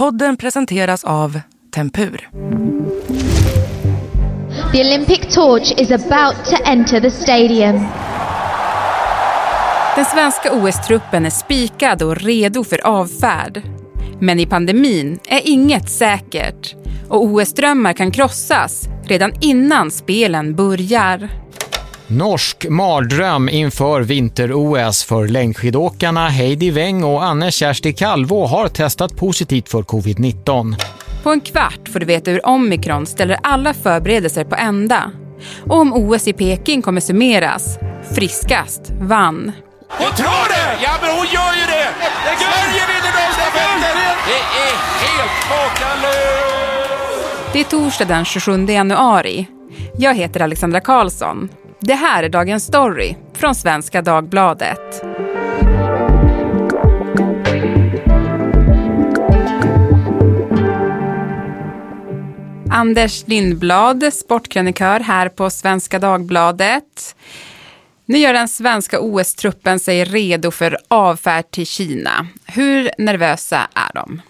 Podden presenteras av Tempur. The Olympic torch is about to enter the stadium. Den svenska OS-truppen är spikad och redo för avfärd. Men i pandemin är inget säkert och OS-drömmar kan krossas redan innan spelen börjar. Norsk mardröm inför vinter-OS för längdskidåkarna Heidi Weng och Anne Kersti Kalvå har testat positivt för covid-19. På en kvart får du veta hur omikron ställer alla förberedelser på ända. Och om OS i Peking kommer summeras. Friskast vann. Hon tar det! Ja, men hon gör ju det! Sverige vinner damstafetten! Det är helt makalöst! Det är torsdag den 27 januari. Jag heter Alexandra Karlsson. Det här är dagens story från Svenska Dagbladet. Anders Lindblad, sportkrönikör här på Svenska Dagbladet. Nu gör den svenska OS-truppen sig redo för avfärd till Kina. Hur nervösa är de?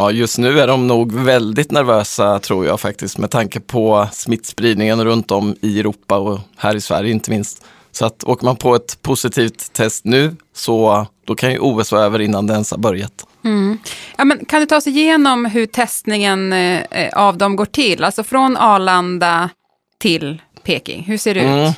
Ja, just nu är de nog väldigt nervösa tror jag faktiskt med tanke på smittspridningen runt om i Europa och här i Sverige inte minst. Så att åker man på ett positivt test nu så då kan ju OS vara över innan det ens har börjat. Mm. Ja, men kan du ta oss igenom hur testningen eh, av dem går till? Alltså från Arlanda till Peking, hur ser det Mm. ut?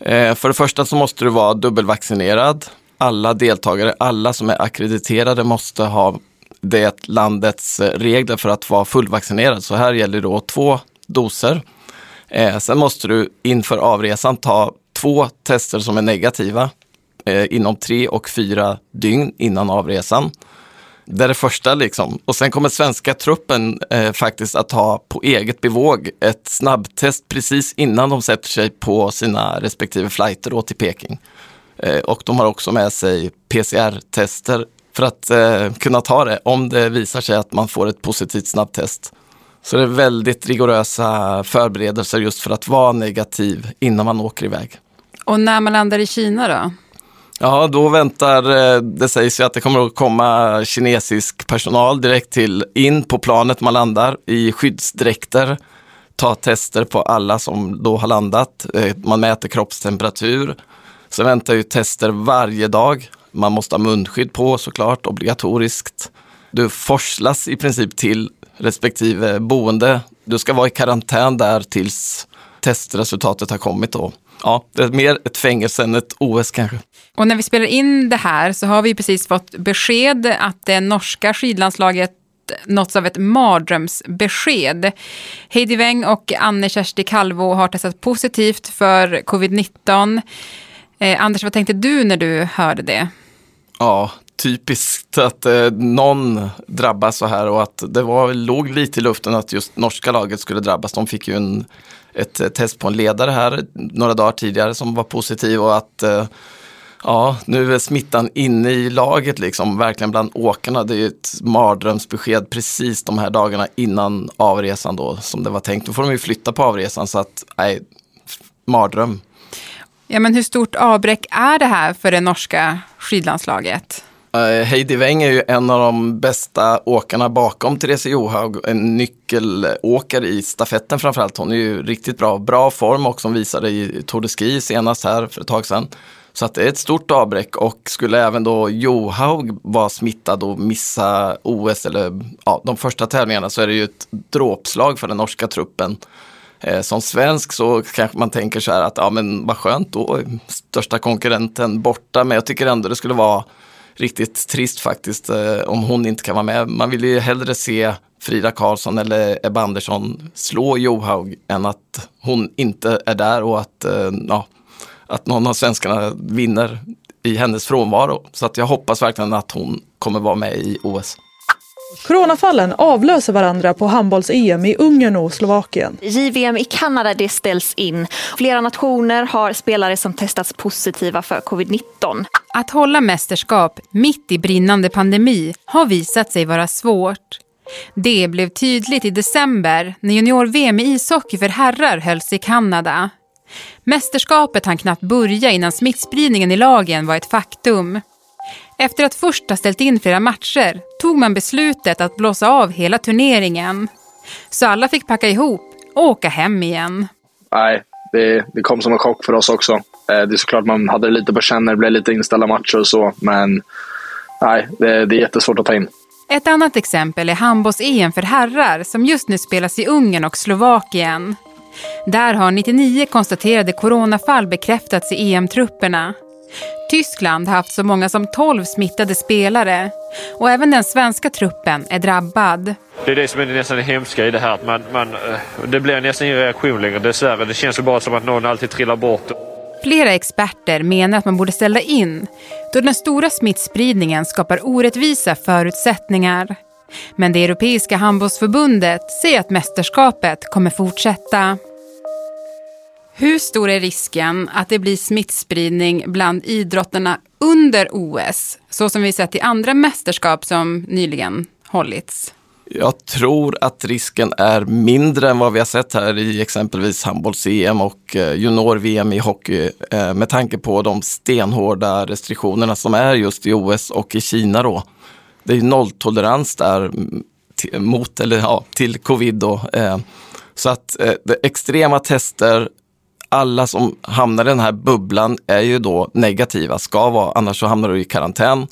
Eh, för det första så måste du vara dubbelvaccinerad. Alla deltagare, alla som är akkrediterade måste ha det landets regler för att vara fullvaccinerad. Så här gäller då två doser. Eh, sen måste du inför avresan ta två tester som är negativa eh, inom tre och fyra dygn innan avresan. Det är det första liksom. Och sen kommer svenska truppen eh, faktiskt att ha på eget bevåg ett snabbtest precis innan de sätter sig på sina respektive flighter då till Peking. Eh, och de har också med sig PCR-tester för att eh, kunna ta det om det visar sig att man får ett positivt snabbtest. Så det är väldigt rigorösa förberedelser just för att vara negativ innan man åker iväg. Och när man landar i Kina då? Ja, då väntar, eh, det sägs ju att det kommer att komma kinesisk personal direkt till in på planet man landar i skyddsdräkter, ta tester på alla som då har landat. Eh, Man mäter kroppstemperatur. Sen väntar ju tester varje dag. Man måste ha munskydd på såklart, obligatoriskt. Du forslas i princip till respektive boende. Du ska vara i karantän där tills testresultatet har kommit då. Ja, det är mer ett fängelse än ett OS kanske. Och när vi spelar in det här så har vi precis fått besked att det norska skidlandslaget nåtts av ett mardrömsbesked. Heidi Weng och Anne Kersti Kalvå har testat positivt för covid-19. Eh, Anders, vad tänkte du när du hörde det? Ja, typiskt att eh, någon drabbas så här och att det var, låg lite i luften att just norska laget skulle drabbas. De fick ju en, ett test på en ledare här några dagar tidigare som var positiv och att eh, ja, nu är smittan inne i laget liksom, verkligen bland åkarna. Det är ju ett mardrömsbesked precis de här dagarna innan avresan då som det var tänkt. Då får de ju flytta på avresan så att, nej, mardröm. Ja, men hur stort avbräck är det här för det norska skidlandslaget? Eh, Heidi Weng är ju en av de bästa åkarna bakom Therese Johaug, en nyckelåkare i stafetten framförallt. Hon är ju riktigt bra, bra form också, hon visade i Tour de Ski senast här för ett tag sedan. Så att det är ett stort avbräck och skulle även då Johaug vara smittad och missa OS eller ja, de första tävlingarna så är det ju ett dråpslag för den norska truppen. Eh, som svensk så kanske man tänker så här att ja men vad skönt då, är största konkurrenten borta. Men jag tycker ändå det skulle vara riktigt trist faktiskt eh, om hon inte kan vara med. Man vill ju hellre se Frida Karlsson eller Ebba Andersson slå Johaug än att hon inte är där och att, eh, ja, att någon av svenskarna vinner i hennes frånvaro. Så att jag hoppas verkligen att hon kommer vara med i OS. Coronafallen avlöser varandra på handbolls-EM i Ungern och Slovakien. JVM i Kanada det ställs in. Flera nationer har spelare som testats positiva för covid-19. Att hålla mästerskap mitt i brinnande pandemi har visat sig vara svårt. Det blev tydligt i december när junior-VM i ishockey för herrar hölls i Kanada. Mästerskapet hann knappt börja innan smittspridningen i lagen var ett faktum. Efter att först ha ställt in flera matcher tog man beslutet att blåsa av hela turneringen. Så alla fick packa ihop och åka hem igen. Nej, det, det kom som en chock för oss också. Eh, det är såklart man hade det lite på känn det blev lite inställda matcher och så, men nej, det, det är jättesvårt att ta in. Ett annat exempel är handbolls-EM för herrar som just nu spelas i Ungern och Slovakien. Där har 99 konstaterade coronafall bekräftats i EM-trupperna. Tyskland har haft så många som 12 smittade spelare och även den svenska truppen är drabbad. Det är det som är nästan det hemska i det här. Att man, man, eh, det blir nästan ingen reaktion längre dessvärre. Det känns ju bara som att någon alltid trillar bort. Flera experter menar att man borde ställa in då den stora smittspridningen skapar orättvisa förutsättningar. Men det Europeiska handbollsförbundet säger att mästerskapet kommer fortsätta. Hur stor är risken att det blir smittspridning bland idrotterna under OS? Så som vi sett i andra mästerskap som nyligen hållits. Jag tror att risken är mindre än vad vi har sett här i exempelvis handbolls-EM och eh, junior-VM i hockey eh, med tanke på de stenhårda restriktionerna som är just i OS och i Kina då. Det är nolltolerans där mm, mot, eller ja, till covid då. Eh. Så att det extrema tester, alla som hamnar i den här bubblan är ju då negativa, ska vara, annars så hamnar du i karantän.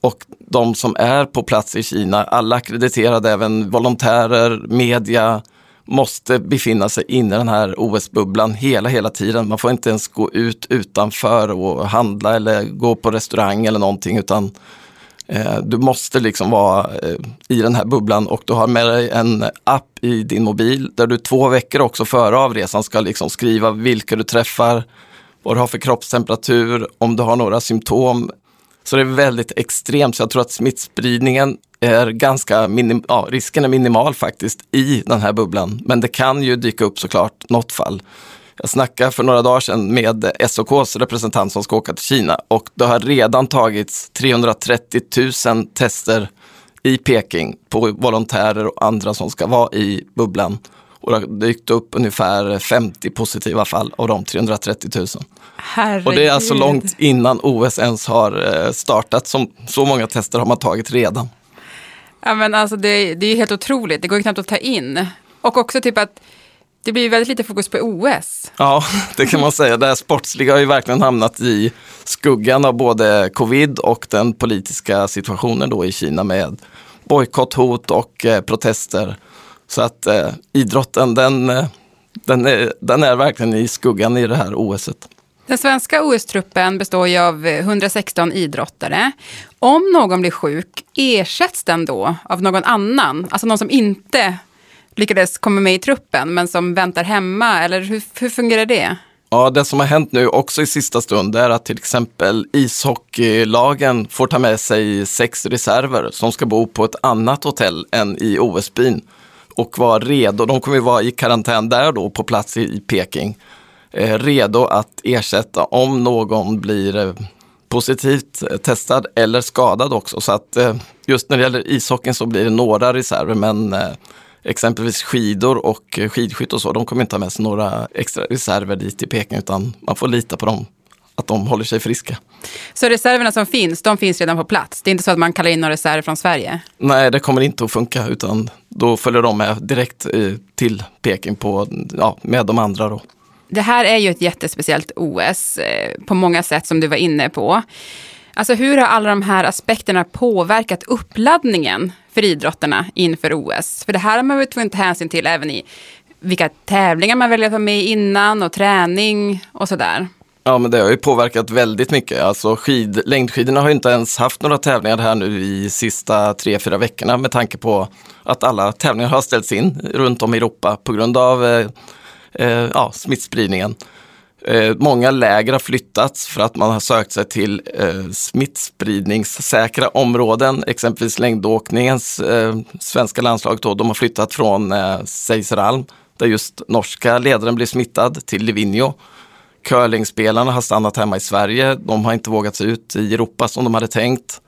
Och de som är på plats i Kina, alla akkrediterade, även volontärer, media, måste befinna sig inne i den här OS-bubblan hela, hela tiden. Man får inte ens gå ut utanför och handla eller gå på restaurang eller någonting utan Eh, du måste liksom vara eh, i den här bubblan och du har med dig en app i din mobil där du två veckor också före avresan ska liksom skriva vilka du träffar, vad du har för kroppstemperatur, om du har några symptom, så det är väldigt extremt, så jag tror att smittspridningen är ganska, minim, ja, risken är minimal faktiskt i den här bubblan. Men det kan ju dyka upp såklart något fall. Jag snackade för några dagar sedan med SOKs representant som ska åka till Kina och det har redan tagits 330 000 tester i Peking på volontärer och andra som ska vara i bubblan. Och det har dykt upp ungefär 50 positiva fall av de 330 000. Herregud. Och det är alltså långt innan OS ens har eh, startat. Som, så många tester har man tagit redan. Ja, men alltså det, det är helt otroligt, det går knappt att ta in. Och också typ att det blir väldigt lite fokus på OS. Ja, det kan man säga. Det här sportsliga har ju verkligen hamnat i skuggan av både covid och den politiska situationen då i Kina med bojkotthot och eh, protester. Så att eh, idrotten den, eh, den, är, den är verkligen i skuggan i det här OSet. Den svenska OS-truppen består ju av 116 idrottare. Om någon blir sjuk, ersätts den då av någon annan? Alltså någon som inte lyckades komma med i truppen men som väntar hemma? Eller hur, hur fungerar det? Ja, det som har hänt nu också i sista stund är att till exempel ishockeylagen får ta med sig sex reserver som ska bo på ett annat hotell än i OS-byn och vara redo. De kommer ju vara i karantän där då på plats i Peking Eh, redo att ersätta om någon blir eh, positivt eh, testad eller skadad också. Så att eh, just när det gäller ishockeyn så blir det några reserver men exempelvis skidor och skidskytte och så, de kommer inte ha med sig några extra reserver dit till Peking utan man får lita på dem att de håller sig friska. Så reserverna som finns, de finns redan på plats? Det är inte så att man kallar in några reserver från Sverige? Nej, det kommer inte att funka utan då följer de med direkt till Peking på, ja, med de andra. Då. Det här är ju ett jättespeciellt OS eh, på många sätt som du var inne på. Alltså hur har alla de här aspekterna påverkat uppladdningen för idrottarna inför OS? För det här har man väl tvungen att ta hänsyn till även i vilka tävlingar man väljer att vara med innan och träning och sådär. Ja men det har ju påverkat väldigt mycket. Alltså skid, längdskidorna har ju inte ens haft några tävlingar här nu i sista tre, fyra veckorna med tanke på att alla tävlingar har ställts in runt om i Europa på grund av eh, eh, ja, smittspridningen. Eh, många läger har flyttats för att man har sökt sig till eh, smittspridningssäkra områden, exempelvis längdåkningens eh, svenska landslag. Då, de har flyttat från eh, Seiseralm, där just norska ledaren blev smittad, till Livigno. Curlingspelarna har stannat hemma i Sverige. De har inte vågat sig ut i Europa som de hade tänkt.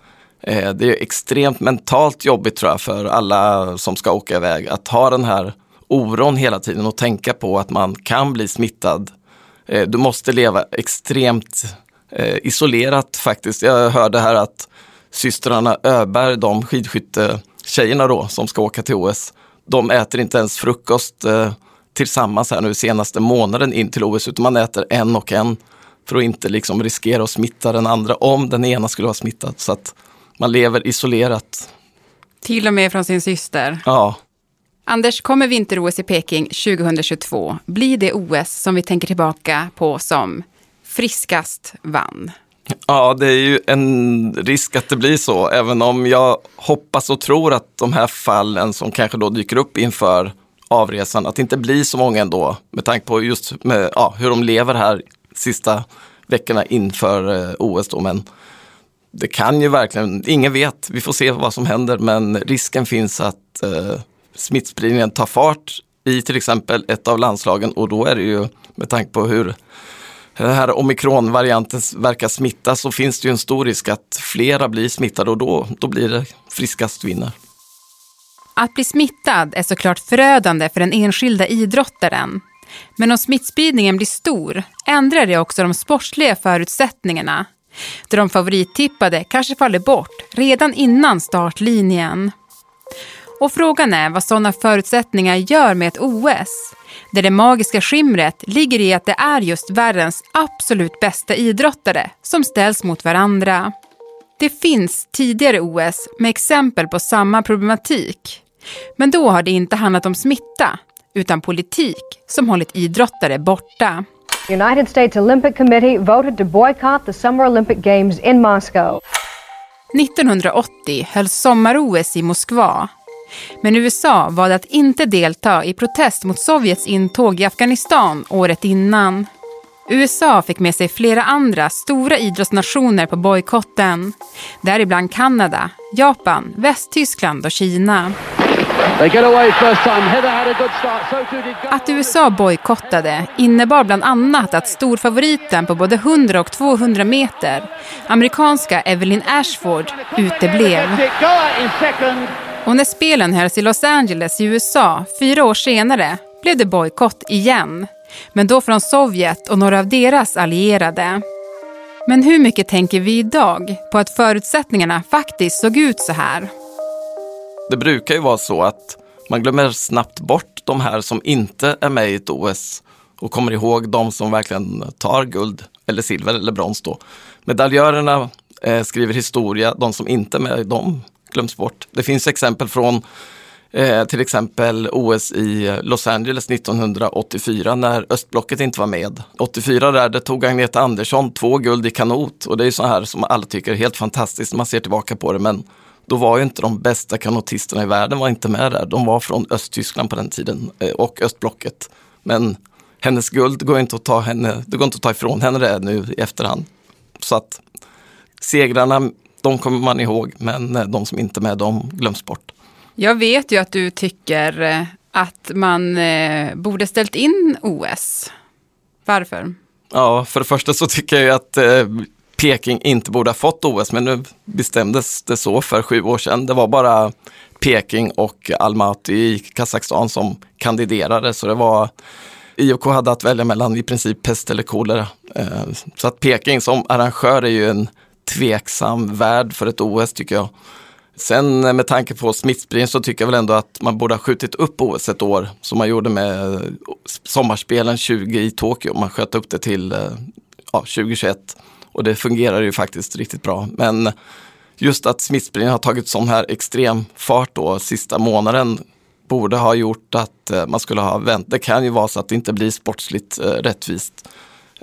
Eh, det är extremt mentalt jobbigt tror jag för alla som ska åka iväg att ha den här oron hela tiden och tänka på att man kan bli smittad. Eh, du måste leva extremt eh, isolerat faktiskt. Jag hörde här att systrarna Öberg, de skidskyttetjejerna då som ska åka till OS, de äter inte ens frukost eh, tillsammans här nu senaste månaden in till OS, utan man äter en och en för att inte liksom riskera att smitta den andra om den ena skulle vara smittad. Så att man lever isolerat. Till och med från sin syster. Ja. Anders, kommer vinter-OS i Peking 2022 bli det OS som vi tänker tillbaka på som friskast vann? Ja, det är ju en risk att det blir så, även om jag hoppas och tror att de här fallen som kanske då dyker upp inför avresan, att det inte blir så många ändå, med tanke på just med, ja, hur de lever här sista veckorna inför eh, OS. Då. Men det kan ju verkligen, ingen vet, vi får se vad som händer, men risken finns att eh, smittspridningen tar fart i till exempel ett av landslagen och då är det ju med tanke på hur den här omikronvarianten verkar smitta så finns det ju en stor risk att flera blir smittade och då, då blir det friskast vinner. Att bli smittad är såklart förödande för den enskilda idrottaren. Men om smittspridningen blir stor ändrar det också de sportsliga förutsättningarna. Där de favorittippade kanske faller bort redan innan startlinjen. Och frågan är vad sådana förutsättningar gör med ett OS. Där det magiska skimret ligger i att det är just världens absolut bästa idrottare som ställs mot varandra. Det finns tidigare OS med exempel på samma problematik. Men då har det inte handlat om smitta, utan politik som hållit idrottare borta. United States Olympic Committee voted to boycott the Summer Olympic Games in Moscow. 1980 hölls sommar-OS i Moskva. Men USA valde att inte delta i protest mot Sovjets intåg i Afghanistan året innan. USA fick med sig flera andra stora idrottsnationer på bojkotten. Däribland Kanada, Japan, Västtyskland och Kina. Att USA bojkottade innebar bland annat att storfavoriten på både 100 och 200 meter, amerikanska Evelyn Ashford, uteblev. Och när spelen hölls i Los Angeles i USA fyra år senare blev det bojkott igen. Men då från Sovjet och några av deras allierade. Men hur mycket tänker vi idag på att förutsättningarna faktiskt såg ut så här? Det brukar ju vara så att man glömmer snabbt bort de här som inte är med i ett OS och kommer ihåg de som verkligen tar guld eller silver eller brons då. Medaljörerna eh, skriver historia, de som inte är med, de glöms bort. Det finns exempel från eh, till exempel OS i Los Angeles 1984 när östblocket inte var med. 84 där, det tog Agneta Andersson två guld i kanot och det är så här som alla tycker är helt fantastiskt när man ser tillbaka på det. Men då var ju inte de bästa kanotisterna i världen var inte med där. De var från Östtyskland på den tiden eh, och östblocket. Men hennes guld går inte att ta, henne, det går inte att ta ifrån henne det nu i efterhand. Så att segrarna, de kommer man ihåg, men eh, de som inte är med, de glöms bort. Jag vet ju att du tycker eh, att man borde ställt in OS. Varför? Ja, för det första så tycker jag att Peking inte borde ha fått OS, men nu bestämdes det så för sju år sedan. Det var bara Peking och Almaty i Kazakstan som kandiderade, så det var IOK hade att välja mellan i princip pest eller kolera. Eh, så att Peking som arrangör är ju en tveksam värld för ett OS tycker jag. Sen eh, med tanke på smittspridning så tycker jag väl ändå att man borde ha skjutit upp OS ett år som man gjorde med eh, sommarspelen 20 i Tokyo. Man sköt upp det till eh, ja, 2021. Och det fungerar ju faktiskt riktigt bra. Men just att smittspridningen har tagit sån här extrem fart då sista månaden borde ha gjort att man skulle ha vänt. Det kan ju vara så att det inte blir sportsligt rättvist.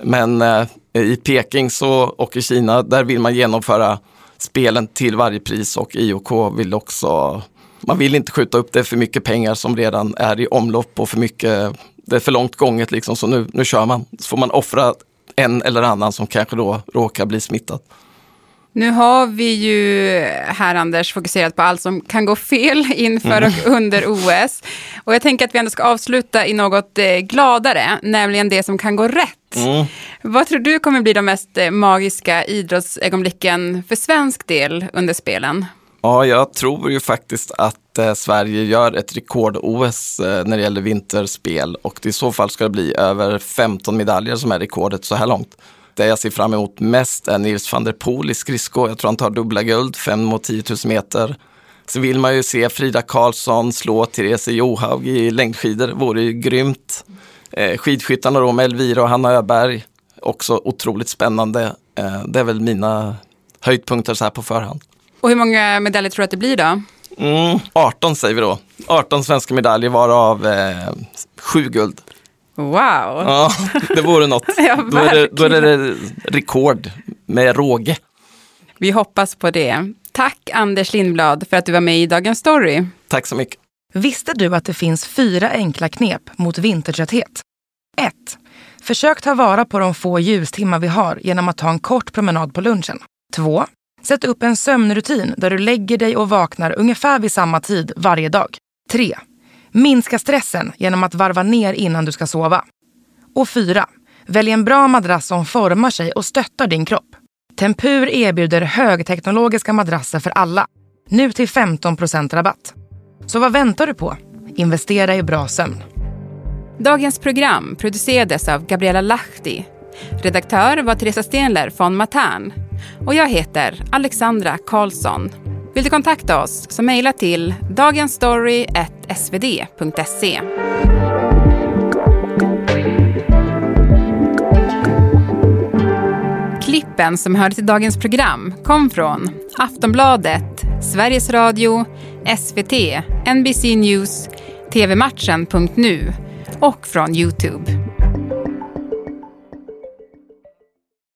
Men eh, i Peking så, och i Kina, där vill man genomföra spelen till varje pris och IOK vill också, man vill inte skjuta upp det för mycket pengar som redan är i omlopp och för mycket, det är för långt gånget liksom, så nu, nu kör man. Så får man offra en eller annan som kanske då råkar bli smittad. Nu har vi ju här, Anders, fokuserat på allt som kan gå fel inför mm. och under OS. Och jag tänker att vi ändå ska avsluta i något eh, gladare, nämligen det som kan gå rätt. Mm. Vad tror du kommer bli de mest eh, magiska idrottsögonblicken för svensk del under spelen? Ja, jag tror ju faktiskt att eh, Sverige gör ett rekord-OS eh, när det gäller vinterspel och i så fall ska det bli över 15 medaljer som är rekordet så här långt. Det jag ser fram emot mest är Nils van der Poel i skridsko. Jag tror han tar dubbla guld, 5 mot 10 000 meter. Sen vill man ju se Frida Karlsson slå Therese Johaug i längdskidor, det vore ju grymt. Eh, skidskyttarna då med Elvira och Hanna Öberg, också otroligt spännande. Eh, det är väl mina höjdpunkter så här på förhand. Och hur många medaljer tror du att det blir då? Mm, 18 säger vi då. 18 svenska medaljer varav eh, 7 guld. Wow! Ja, det vore något. ja, då, är det, då är det rekord med råge. Vi hoppas på det. Tack Anders Lindblad för att du var med i Dagens Story. Tack så mycket. Visste du att det finns fyra enkla knep mot vintertrötthet? 1. Försök ta vara på de få ljustimmar vi har genom att ta en kort promenad på lunchen. 2. Sätt upp en sömnrutin där du lägger dig och vaknar ungefär vid samma tid varje dag. 3. Minska stressen genom att varva ner innan du ska sova. Och 4. Välj en bra madrass som formar sig och stöttar din kropp. Tempur erbjuder högteknologiska madrasser för alla. Nu till 15% rabatt. Så vad väntar du på? Investera i bra sömn. Dagens program producerades av Gabriella Lahti. Redaktör var Teresa Stenler von Matern. Och jag heter Alexandra Karlsson. Vill du kontakta oss så mejla till dagensstory.svd.se. Klippen som hörde till dagens program kom från Aftonbladet, Sveriges Radio, SVT, NBC News, tvmatchen.nu och från Youtube.